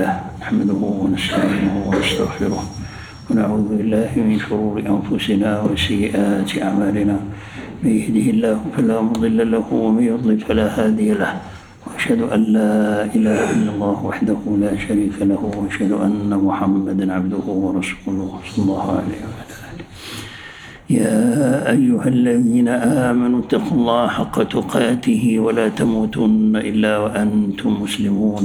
لله نحمده ونستعينه ونستغفره ونعوذ بالله من شرور أنفسنا وسيئات أعمالنا. من يهده الله فلا مضل له ومن يضلل فلا هادي له. وأشهد أن لا إله إلا الله وحده لا شريك له وأشهد أن محمدا عبده ورسوله صلى الله عليه وسلم يا أيها الذين آمنوا اتقوا الله حق تقاته ولا تموتن إلا وأنتم مسلمون.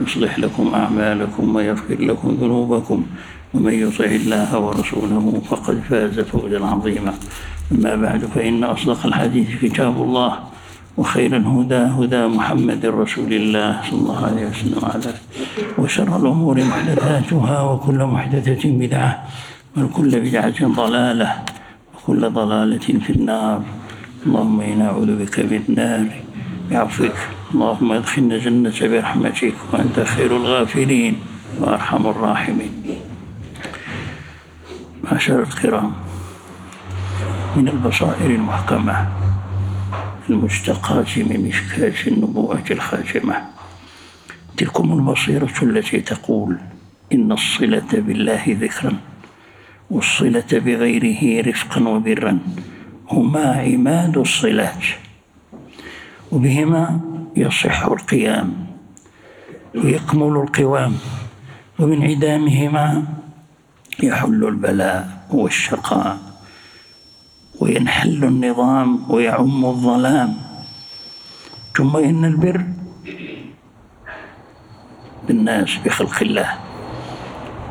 يصلح لكم أعمالكم ويغفر لكم ذنوبكم ومن يطع الله ورسوله فقد فاز فوزا عظيما. أما بعد فإن أصدق الحديث كتاب الله وخير الهدى هدى محمد رسول الله صلى الله عليه وسلم على وشر الأمور محدثاتها وكل محدثة بدعة وكل بدعة ضلالة وكل ضلالة في النار. اللهم إنا أعوذ بك من النار. بعفوك. اللهم ادخلنا جنة برحمتك وأنت خير الغافرين وأرحم الراحمين. معشر الكرام من البصائر المحكمة المشتقاة من مشكاة النبوة الخاتمة. تلكم البصيرة التي تقول إن الصلة بالله ذكرا والصلة بغيره رفقا وبرا. هما عماد الصلات. وبهما يصح القيام ويكمل القوام وبانعدامهما يحل البلاء والشقاء وينحل النظام ويعم الظلام. ثم إن البر بالناس بخلق الله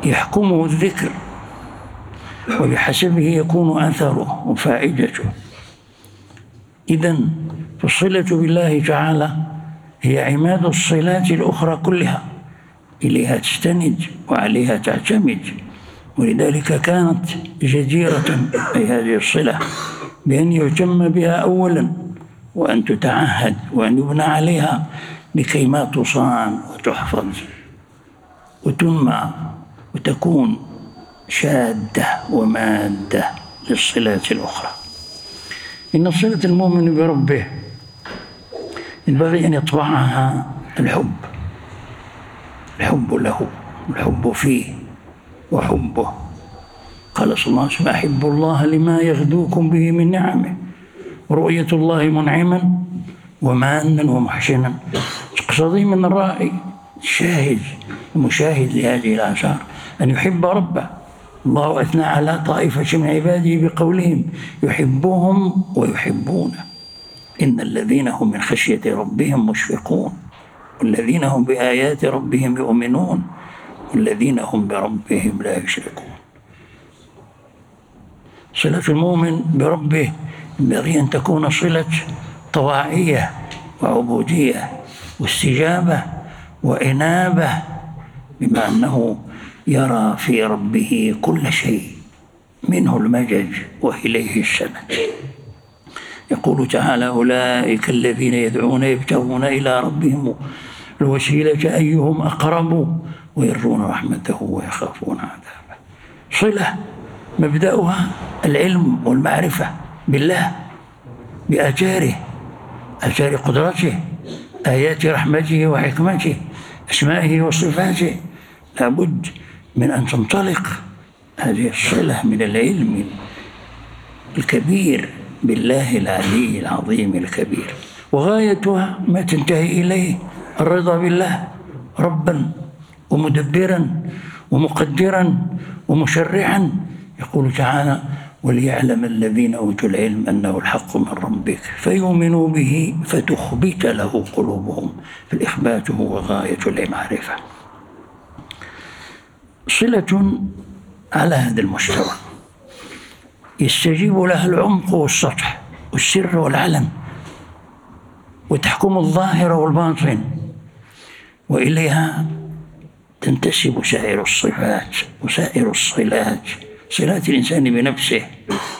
يحكمه الذكر وبحسبه يكون أثره وفائدته. إذا فالصلة بالله تعالى هي عماد الصلات الأخرى كلها إليها تستند وعليها تعتمد. ولذلك كانت جديرة أي هذه الصلة بأن يهتم بها أولا وأن تتعهد وأن يبنى عليها لكي ما تصان وتحفظ وتنمى وتكون شادة ومادة للصلات الأخرى. إن صلة المؤمن بربه ينبغي أن يطبعها الحب الحب له الحب فيه وحبه. قال صلى الله عليه وسلم أحب الله لما يغدوكم به من نعمه. رؤية الله منعما ومانا ومحسنا اقتضي من الرائي الشاهد المشاهد لهذه الآثار أن يحب ربه. الله أثنى على طائفة من عباده بقولهم يحبهم ويحبونه. إن الذين هم من خشية ربهم مشفقون والذين هم بآيات ربهم يؤمنون والذين هم بربهم لا يشركون. صلة المؤمن بربه ينبغي أن تكون صلة طواعية وعبودية واستجابة وإنابة بما أنه يرى في ربه كل شيء منه المجد وإليه السند يقول تعالى أولئك الذين يدعون يبتغون إلى ربهم الوسيلة أيهم أقرب ويرجون رحمته ويخافون عذابه. صلة مبدأها العلم والمعرفة بالله بآثاره آثار قدرته آيات رحمته وحكمته أسمائه وصفاته. لابد من أن تنطلق هذه الصلة من العلم الكبير بالله العلي العظيم الكبير. وغايتها ما تنتهي إليه الرضا بالله ربا ومدبرا ومقدرا ومشرعا. يقول تعالى وليعلم الذين أوتوا العلم أنه الحق من ربك فيؤمنوا به فتخبت له قلوبهم. فالإخبات هو غاية المعرفة. صلة على هذا المستوى. يستجيب لها العمق والسطح والسر والعلن وتحكم الظاهر والباطن وإليها تنتسب سائر الصفات وسائر الصلات صلة الإنسان بنفسه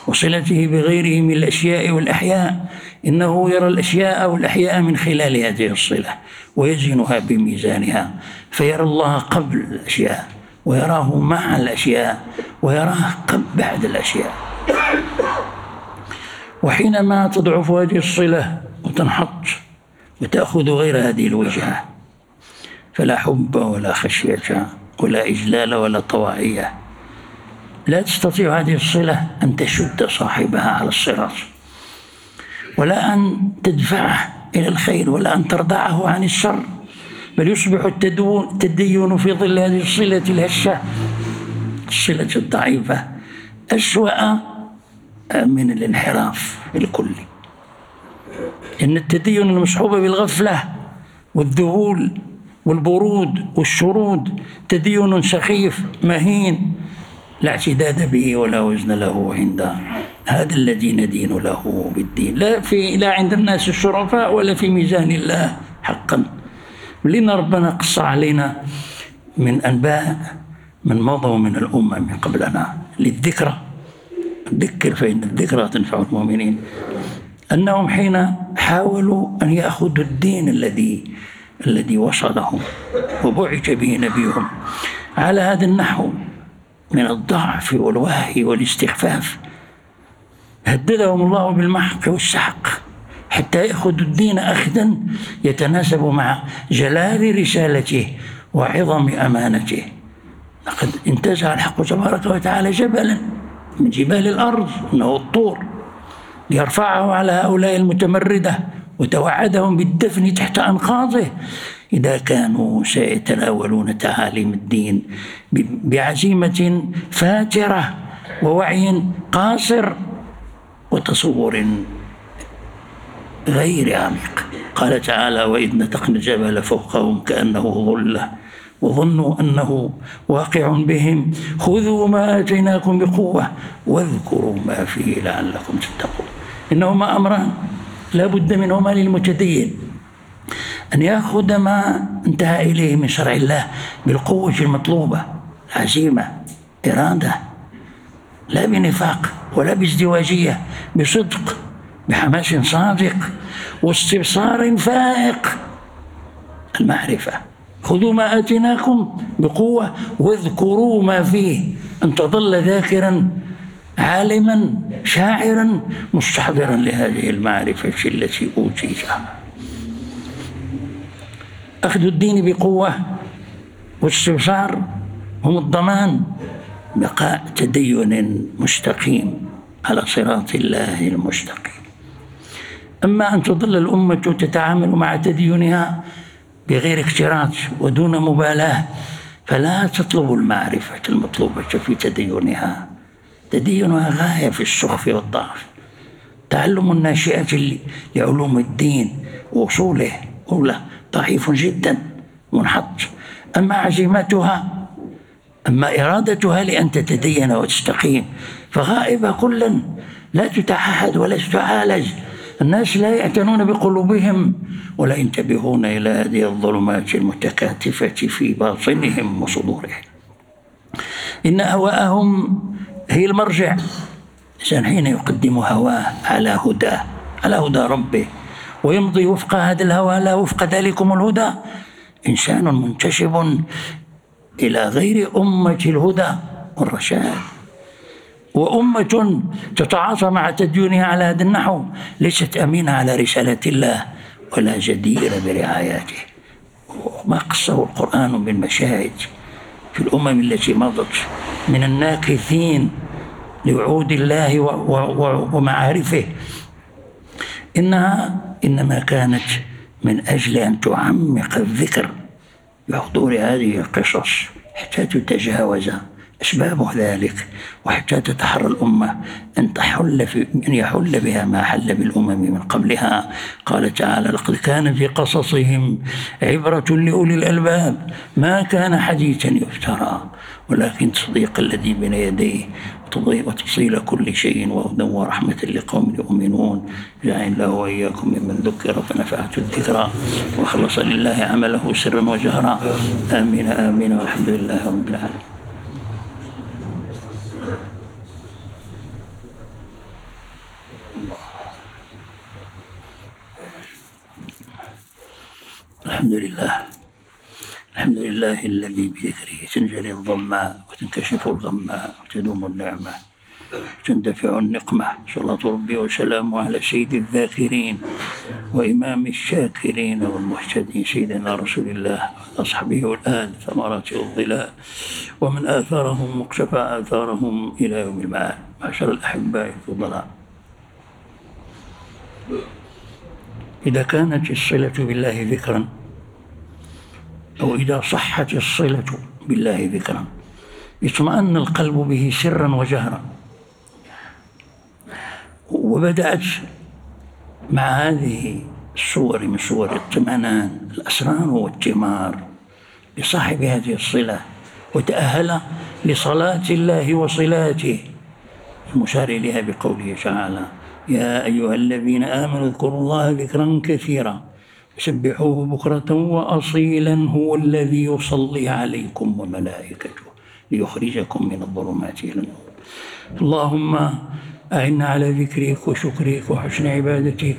وصلته بغيره من الأشياء والأحياء. إنه يرى الأشياء والأحياء من خلال هذه الصلة ويزنها بميزانها فيرى الله قبل الأشياء. ويراه مع الأشياء ويراه بعد الأشياء. وحينما تضعف هذه الصلة وتنحط وتأخذ غير هذه الوجهة فلا حب ولا خشية ولا إجلال ولا طواعية لا تستطيع هذه الصلة أن تشد صاحبها على الصراط ولا أن تدفعه إلى الخير ولا أن تردعه عن الشر. بل يصبح التدين في ظل هذه الصلة الهشة. الصلة الضعيفة. أسوأ من الانحراف الكلي إن التدين المصحوب بالغفلة والذهول والبرود والشرود تدين سخيف مهين لا اعتداد به ولا وزن له عند هذا الذي ندين له بالدين. لا في لا عند الناس الشرفاء ولا في ميزان الله حقا. لنا ربنا قص علينا من أنباء من مضوا من الأمم قبلنا للذكرى. ذكر فإن الذكرى تنفع المؤمنين. أنهم حين حاولوا أن يأخذوا الدين الذي الذي وصلهم وبعث به نبيهم على هذا النحو من الضعف والوهي والاستخفاف هددهم الله بالمحق والسحق. حتى يأخذوا الدين أخذا يتناسب مع جلال رسالته وعظم أمانته. لقد انتزع الحق تبارك وتعالى جبلا من جبال الأرض إنه الطور. ليرفعه على هؤلاء المتمردة وتوعدهم بالدفن تحت أنقاضه. إذا كانوا سيتناولون تعاليم الدين بعزيمة فاترة ووعي قاصر وتصور غير عميق. قال تعالى وإذ نتقنا الجبل فوقهم كأنه ظلة وظنوا أنه واقع بهم. خذوا ما آتيناكم بقوة واذكروا ما فيه لعلكم تتقون. إنهما أمران لا بد منهما للمتدين. أن يأخذ ما انتهى إليه من شرع الله بالقوة المطلوبة العزيمة إرادة لا بنفاق ولا بازدواجية بصدق بحماس صادق واستبصار فائق. المعرفة. خذوا ما آتيناكم بقوة واذكروا ما فيه. أن تظل ذاكرا عالما شاعرا مستحضرا لهذه المعرفة التي أوتيتها. أخذ الدين بقوة واستبصار هم الضمان. بقاء تدين مستقيم على صراط الله المستقيم. أما أن تظل الأمة تتعامل مع تدينها بغير اكتراث ودون مبالاة فلا تطلب المعرفة المطلوبة في تدينها. تدينها غاية في السخف والضعف. تعلم الناشئة لعلوم الدين وصوله أولى ضعيف جدا منحط. أما عزيمتها أما إرادتها لأن تتدين وتستقيم فغائبة كلا. لا تتعهد ولا تتعالج. الناس لا يعتنون بقلوبهم ولا ينتبهون إلى هذه الظلمات المتكاتفة في باطنهم وصدورهم. إن هواءهم هي المرجع. الإنسان حين يقدم هواه على هداه على هدى ربه ويمضي وفق هذا الهوى لا وفق ذلكم الهدى. إنسان منتشب إلى غير أمة الهدى والرشاد. وأمة تتعاطى مع تدينها على هذا النحو. ليست أمينة على رسالة الله ولا جديرة برعايته ما قصه القرآن من مشاهد في الأمم التي مضت من الناكثين لوعود الله ومعارفه. إنها إنما كانت من أجل أن تعمق الذكر بحضور هذه القصص حتى تتجاوز أسباب ذلك. وحتى تتحرى الأمة أن تحل في أن يحل بها ما حل بالأمم من قبلها. قال تعالى لقد كان في قصصهم عبرة لأولي الألباب. ما كان حديثا يفترى. ولكن تصديق الذي بين يديه وتفصيل كل شيء وهدى ورحمة لقوم يؤمنون. جعل الله وإياكم ممن ذكر فنفعته الذكرى. وخلص لله عمله سرا وجهرا. آمين آمين والحمد لله رب العالمين. الحمد لله الحمد لله الذي بذكره تنجلي الظماء وتنكشف الغماء وتدوم النعمة وتندفع النقمة. صلاة ربي وسلامه على سيد الذاكرين وإمام الشاكرين والمهتدين سيدنا رسول الله وأصحابه والآل ثمرات الظلال ومن آثارهم مقتفى آثارهم إلى يوم المعاد. معشر الأحباء الفضلاء. إذا كانت الصلة بالله ذكرا أو إذا صحت الصلة بالله ذكرا. اطمأن القلب به سرا وجهرا. وبدأت مع هذه الصور من صور الطمأنان الأسرار والثمار لصاحب هذه الصلة وتأهل لصلاة الله وصلاته. المشار إليها بقوله تعالى يا أيها الذين آمنوا اذكروا الله ذكرا كثيرا. سبحوه بكرة وأصيلا هو الذي يصلي عليكم وملائكته ليخرجكم من الظلمات إلى النور. اللهم أعنا على ذكرك وشكرك وحسن عبادتك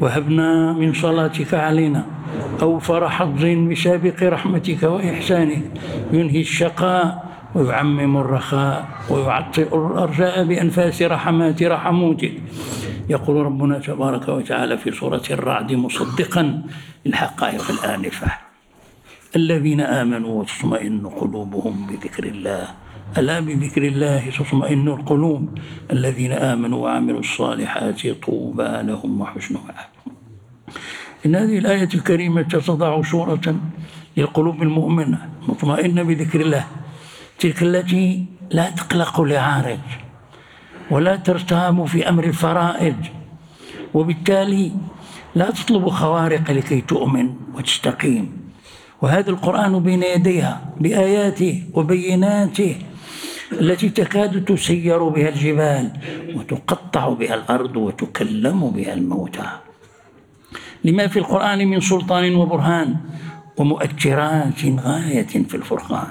وهبنا من صلاتك علينا أوفر حظ بسابق رحمتك وإحسانك. ينهي الشقاء ويعمم الرخاء ويعطئ الأرجاء بأنفاس رحمات رحموتك. يقول ربنا تبارك وتعالى في سورة الرعد مصدقا للحقائق الآنفة. الذين آمنوا وتطمئن قلوبهم بذكر الله. ألا بذكر الله تطمئن القلوب؟ الذين آمنوا وعملوا الصالحات طوبى لهم وحسن مآب إن هذه الآية الكريمة تضع صورة للقلوب المؤمنة. مطمئنة بذكر الله. تلك التي لا تقلق لعارض. ولا ترتاب في أمر الفرائض. وبالتالي لا تطلب خوارق لكي تؤمن وتستقيم. وهذا القرآن بين يديها بآياته وبيناته التي تكاد تسير بها الجبال وتقطع بها الأرض وتكلم بها الموتى. لما في القرآن من سلطان وبرهان ومؤثرات غاية في الفرقان.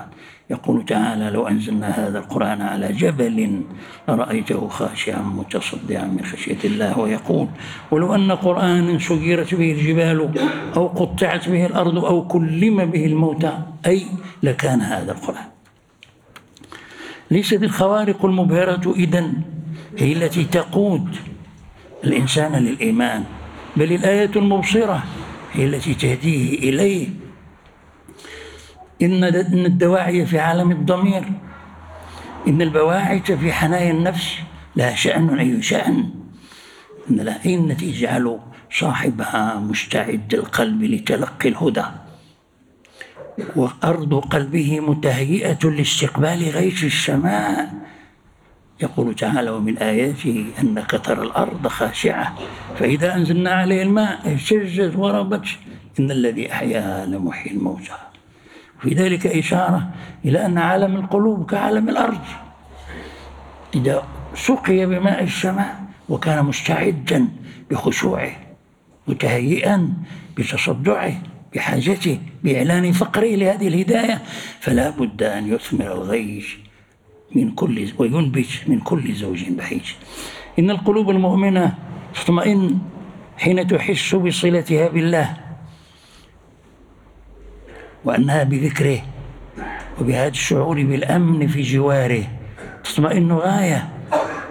يقول تعالى لو أنزلنا هذا القرآن على جبل لرأيته خاشعا متصدعا من خشية الله. ويقول ولو أن قرآنا سيرت به الجبال أو قطعت به الأرض أو كلم به الموتى أي لكان هذا القرآن. ليست الخوارق المبهرة إذن هي التي تقود الإنسان للإيمان بل الآية المبصرة هي التي تهديه إليه إن الدواعي في عالم الضمير. إن البواعث في حنايا النفس لها شأن أي شأن. إن لها التي تجعل صاحبها مستعد القلب لتلقي الهدى. وأرض قلبه متهيئة لاستقبال غيث السماء. يقول تعالى ومن آياته أنك ترى الأرض خاشعة. فإذا أنزلنا عليه الماء اهتزت وربت. إن الذي أحياها لمحيي الموتى. في ذلك إشارة إلى أن عالم القلوب كعالم الأرض. إذا سقي بماء السماء وكان مستعدا بخشوعه متهيئا بتصدعه بحاجته بإعلان فقره لهذه الهداية فلا بد أن يثمر الغيث من كل وينبت من كل زوج بهيج إن القلوب المؤمنة تطمئن حين تحس بصلتها بالله. وأنها بذكره وبهذا الشعور بالأمن في جواره. تطمئن غاية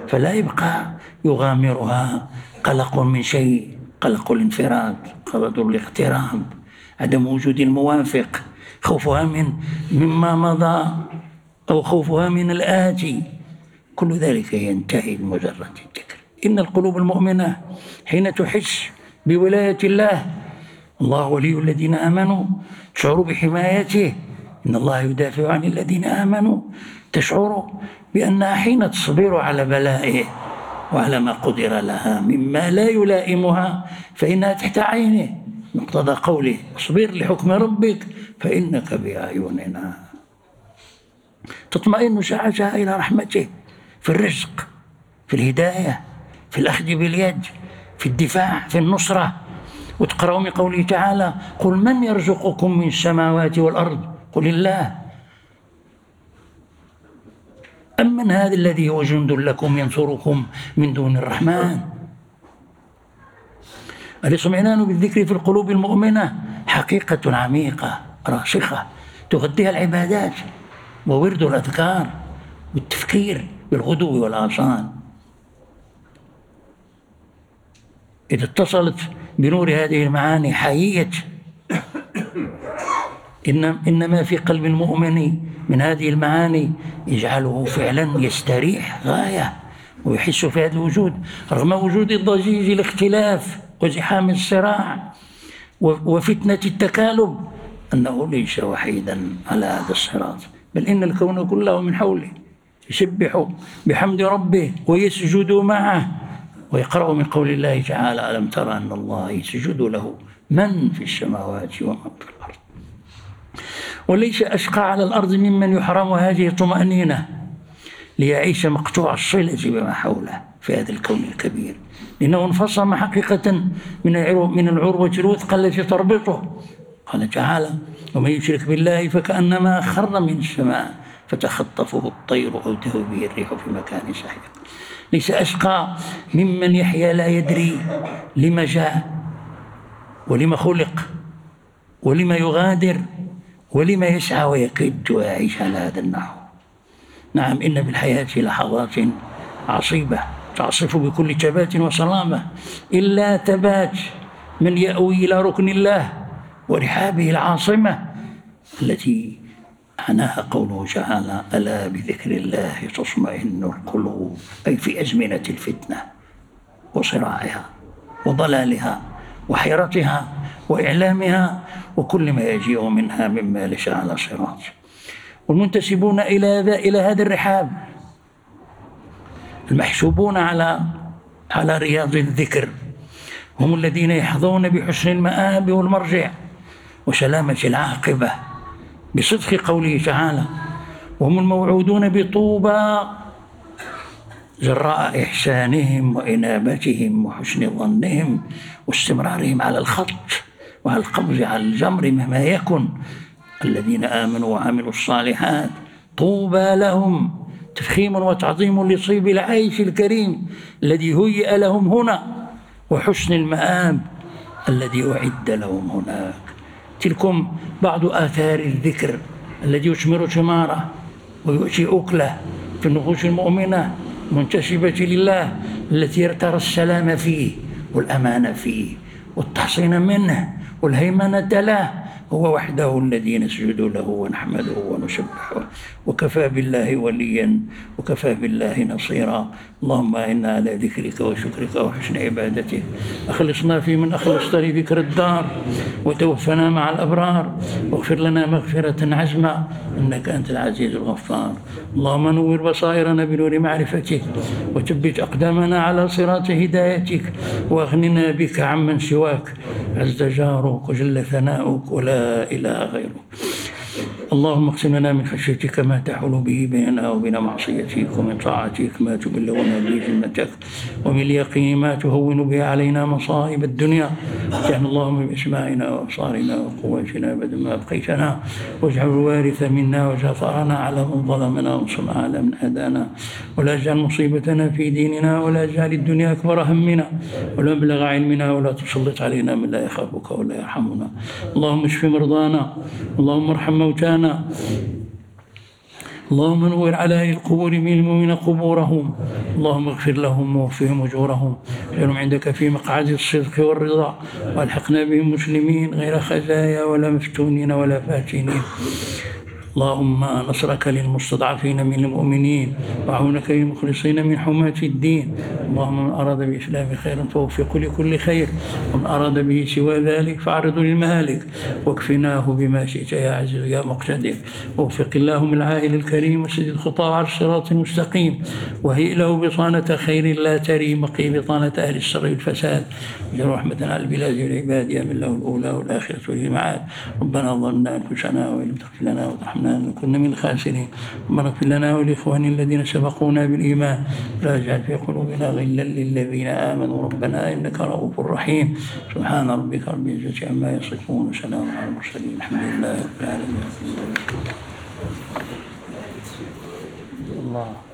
فلا يبقى يغامرها. قلق من شيء قلق الانفراد قلق الاغتراب عدم وجود الموافق خوفها من مما مضى أو خوفها من الآتي. كل ذلك ينتهي بمجرد الذكر. إن القلوب المؤمنة حين تحس بولاية الله الله ولي الذين آمنوا. تشعر بحمايته. إن الله يدافع عن الذين آمنوا. تشعر بأنها حين تصبر على بلائه وعلى ما قدر لها مما لا يلائمها فإنها تحت عينه. مقتضى قوله اصبر لحكم ربك فإنك بأعيننا. تطمئن ساعتها إلى رحمته في الرزق في الهداية في الأخذ باليد في الدفاع في النصرة. وتقرأوا من قوله تعالى قل من يرزقكم من السماوات والأرض؟ قل الله. أمن هذا الذي هو جند لكم ينصركم من دون الرحمن؟ الإطمئنان بالذكر في القلوب المؤمنة حقيقة عميقة راسخة تغذيها العبادات وورد الأذكار والتفكير بالغدو والآصال. إذا اتصلت بنور هذه المعاني حيية إن إنما في قلب المؤمن من هذه المعاني يجعله فعلا يستريح غاية ويحس في هذا الوجود رغم وجود الضجيج الاختلاف وزحام الصراع وفتنة التكالب أنه ليس وحيدا على هذا الصراط. بل إن الكون كله من حوله يسبح بحمد ربه ويسجد معه. ويقرأ من قول الله تعالى ألم ترى أن الله يسجد له من في السماوات ومن في الأرض؟ وليس أشقى على الأرض ممن يحرم هذه الطمأنينة ليعيش مقطوع الصلة بما حوله في هذا الكون الكبير. لأنه انفصم حقيقة من من العروة الوثقى التي تربطه. قال تعالى ومن يشرك بالله فكأنما خر من السماء فتخطفه الطير أو تهوي به الريح في مكان سحيق ليس أشقى ممن يحيا لا يدري لما جاء ولما خلق ولما يغادر ولما يسعى ويكد ويعيش على هذا النحو. نعم إن في الحياة لحظات عصيبة تعصف بكل تبات وصلامة إلا تبات من يأوي إلى ركن الله ورحابه العاصمة التي معناها قوله تعالى ألا بذكر الله تطمئن القلوب أي في أزمنة الفتنة وصراعها وضلالها وحيرتها وإعلامها وكل ما يجيء منها مما ليس على صراط. والمنتسبون إلى إلى هذا الرحاب المحسوبون على على رياض الذكر هم الذين يحظون بحسن المآب والمرجع وسلامة العاقبة. بصدق قوله تعالى وهم الموعودون بطوبى جراء إحسانهم وإنابتهم وحسن ظنهم واستمرارهم على الخط وعلى القبض على الجمر مهما يكن الذين آمنوا وعملوا الصالحات. طوبى لهم تفخيم وتعظيم لصيب العيش الكريم الذي هيئ لهم هنا وحسن المآب الذي أعد لهم هناك تلكم بعض آثار الذكر الذي يثمر ثماره ويؤتي أكلة في النفوس المؤمنة منتسبة لله التي ترى السلام فيه والأمان فيه والتحصين منه والهيمنة له هو وحده الذي نسجد له ونحمده ونسبحه وكفى بالله وليا وكفى بالله نصيرا اللهم إنا على ذكرك وشكرك وحسن عبادتك. أخلصنا في من أخلصت لذكر الدار وتوفنا مع الأبرار. واغفر لنا مغفرة عزمة. إنك أنت العزيز الغفار. اللهم نور بصائرنا بنور معرفتك. وثبت أقدامنا على صراط هدايتك. وأغننا بك عمن سواك. عز جارك وجل ثناؤك ولا إله غيرك. اللهم اقسم لنا من خشيتك ما تحول به بيننا وبين معصيتك ومن طاعتك ما تبلغنا به جنتك ومن اليقين ما تهون به علينا مصائب الدنيا. واجعل اللهم باسماعنا وأبصارنا وقواتنا أبدا ما أبقيتنا. واجعل الوارث منا واجعل ثأرنا على من ظلمنا وانصرنا على من هدانا. ولا اجعل مصيبتنا في ديننا ولا اجعل الدنيا أكبر همنا. ولا مبلغ علمنا ولا تسلط علينا من لا يخافك ولا يرحمنا. اللهم اشف مرضانا. اللهم ارحم موتانا. لنا اللهم نور على القبور من المؤمنين قبورهم. اللهم اغفر لهم ووفهم أجورهم. اجعلهم عندك في مقعد الصدق والرضا. والحقنا بهم مسلمين غير خزايا ولا مفتونين ولا فاتنين. اللهم نصرك للمستضعفين من المؤمنين وعونك للمخلصين من حماة الدين. اللهم من أراد بإسلام خيرا فوفق لكل خير ومن أراد به سوى ذلك فأعرض للمالك واكفناه بما شئت يا عزيز يا مقتدر. ووفق اللهم العائل الكريم وسدد خطاه على الصراط المستقيم. وهيئ له بطانة خير لا تري مقي بطانة أهل الشر والفساد. اجعل رحمة على البلاد والعباد يا من له الأولى والآخرة والمعاد. ربنا ظلمنا أنفسنا وإن لم تغفر لنا وترحمنا أن كنا من الخاسرين. اللهم اغفر لنا ولإخواننا الذين سبقونا بالإيمان. لا تجعل في قلوبنا غلا للذين آمنوا. ربنا إنك رؤوف رحيم. سبحان ربك رب العزة عما يصفون. وسلام على المرسلين. الحمد لله رب العالمين. الله.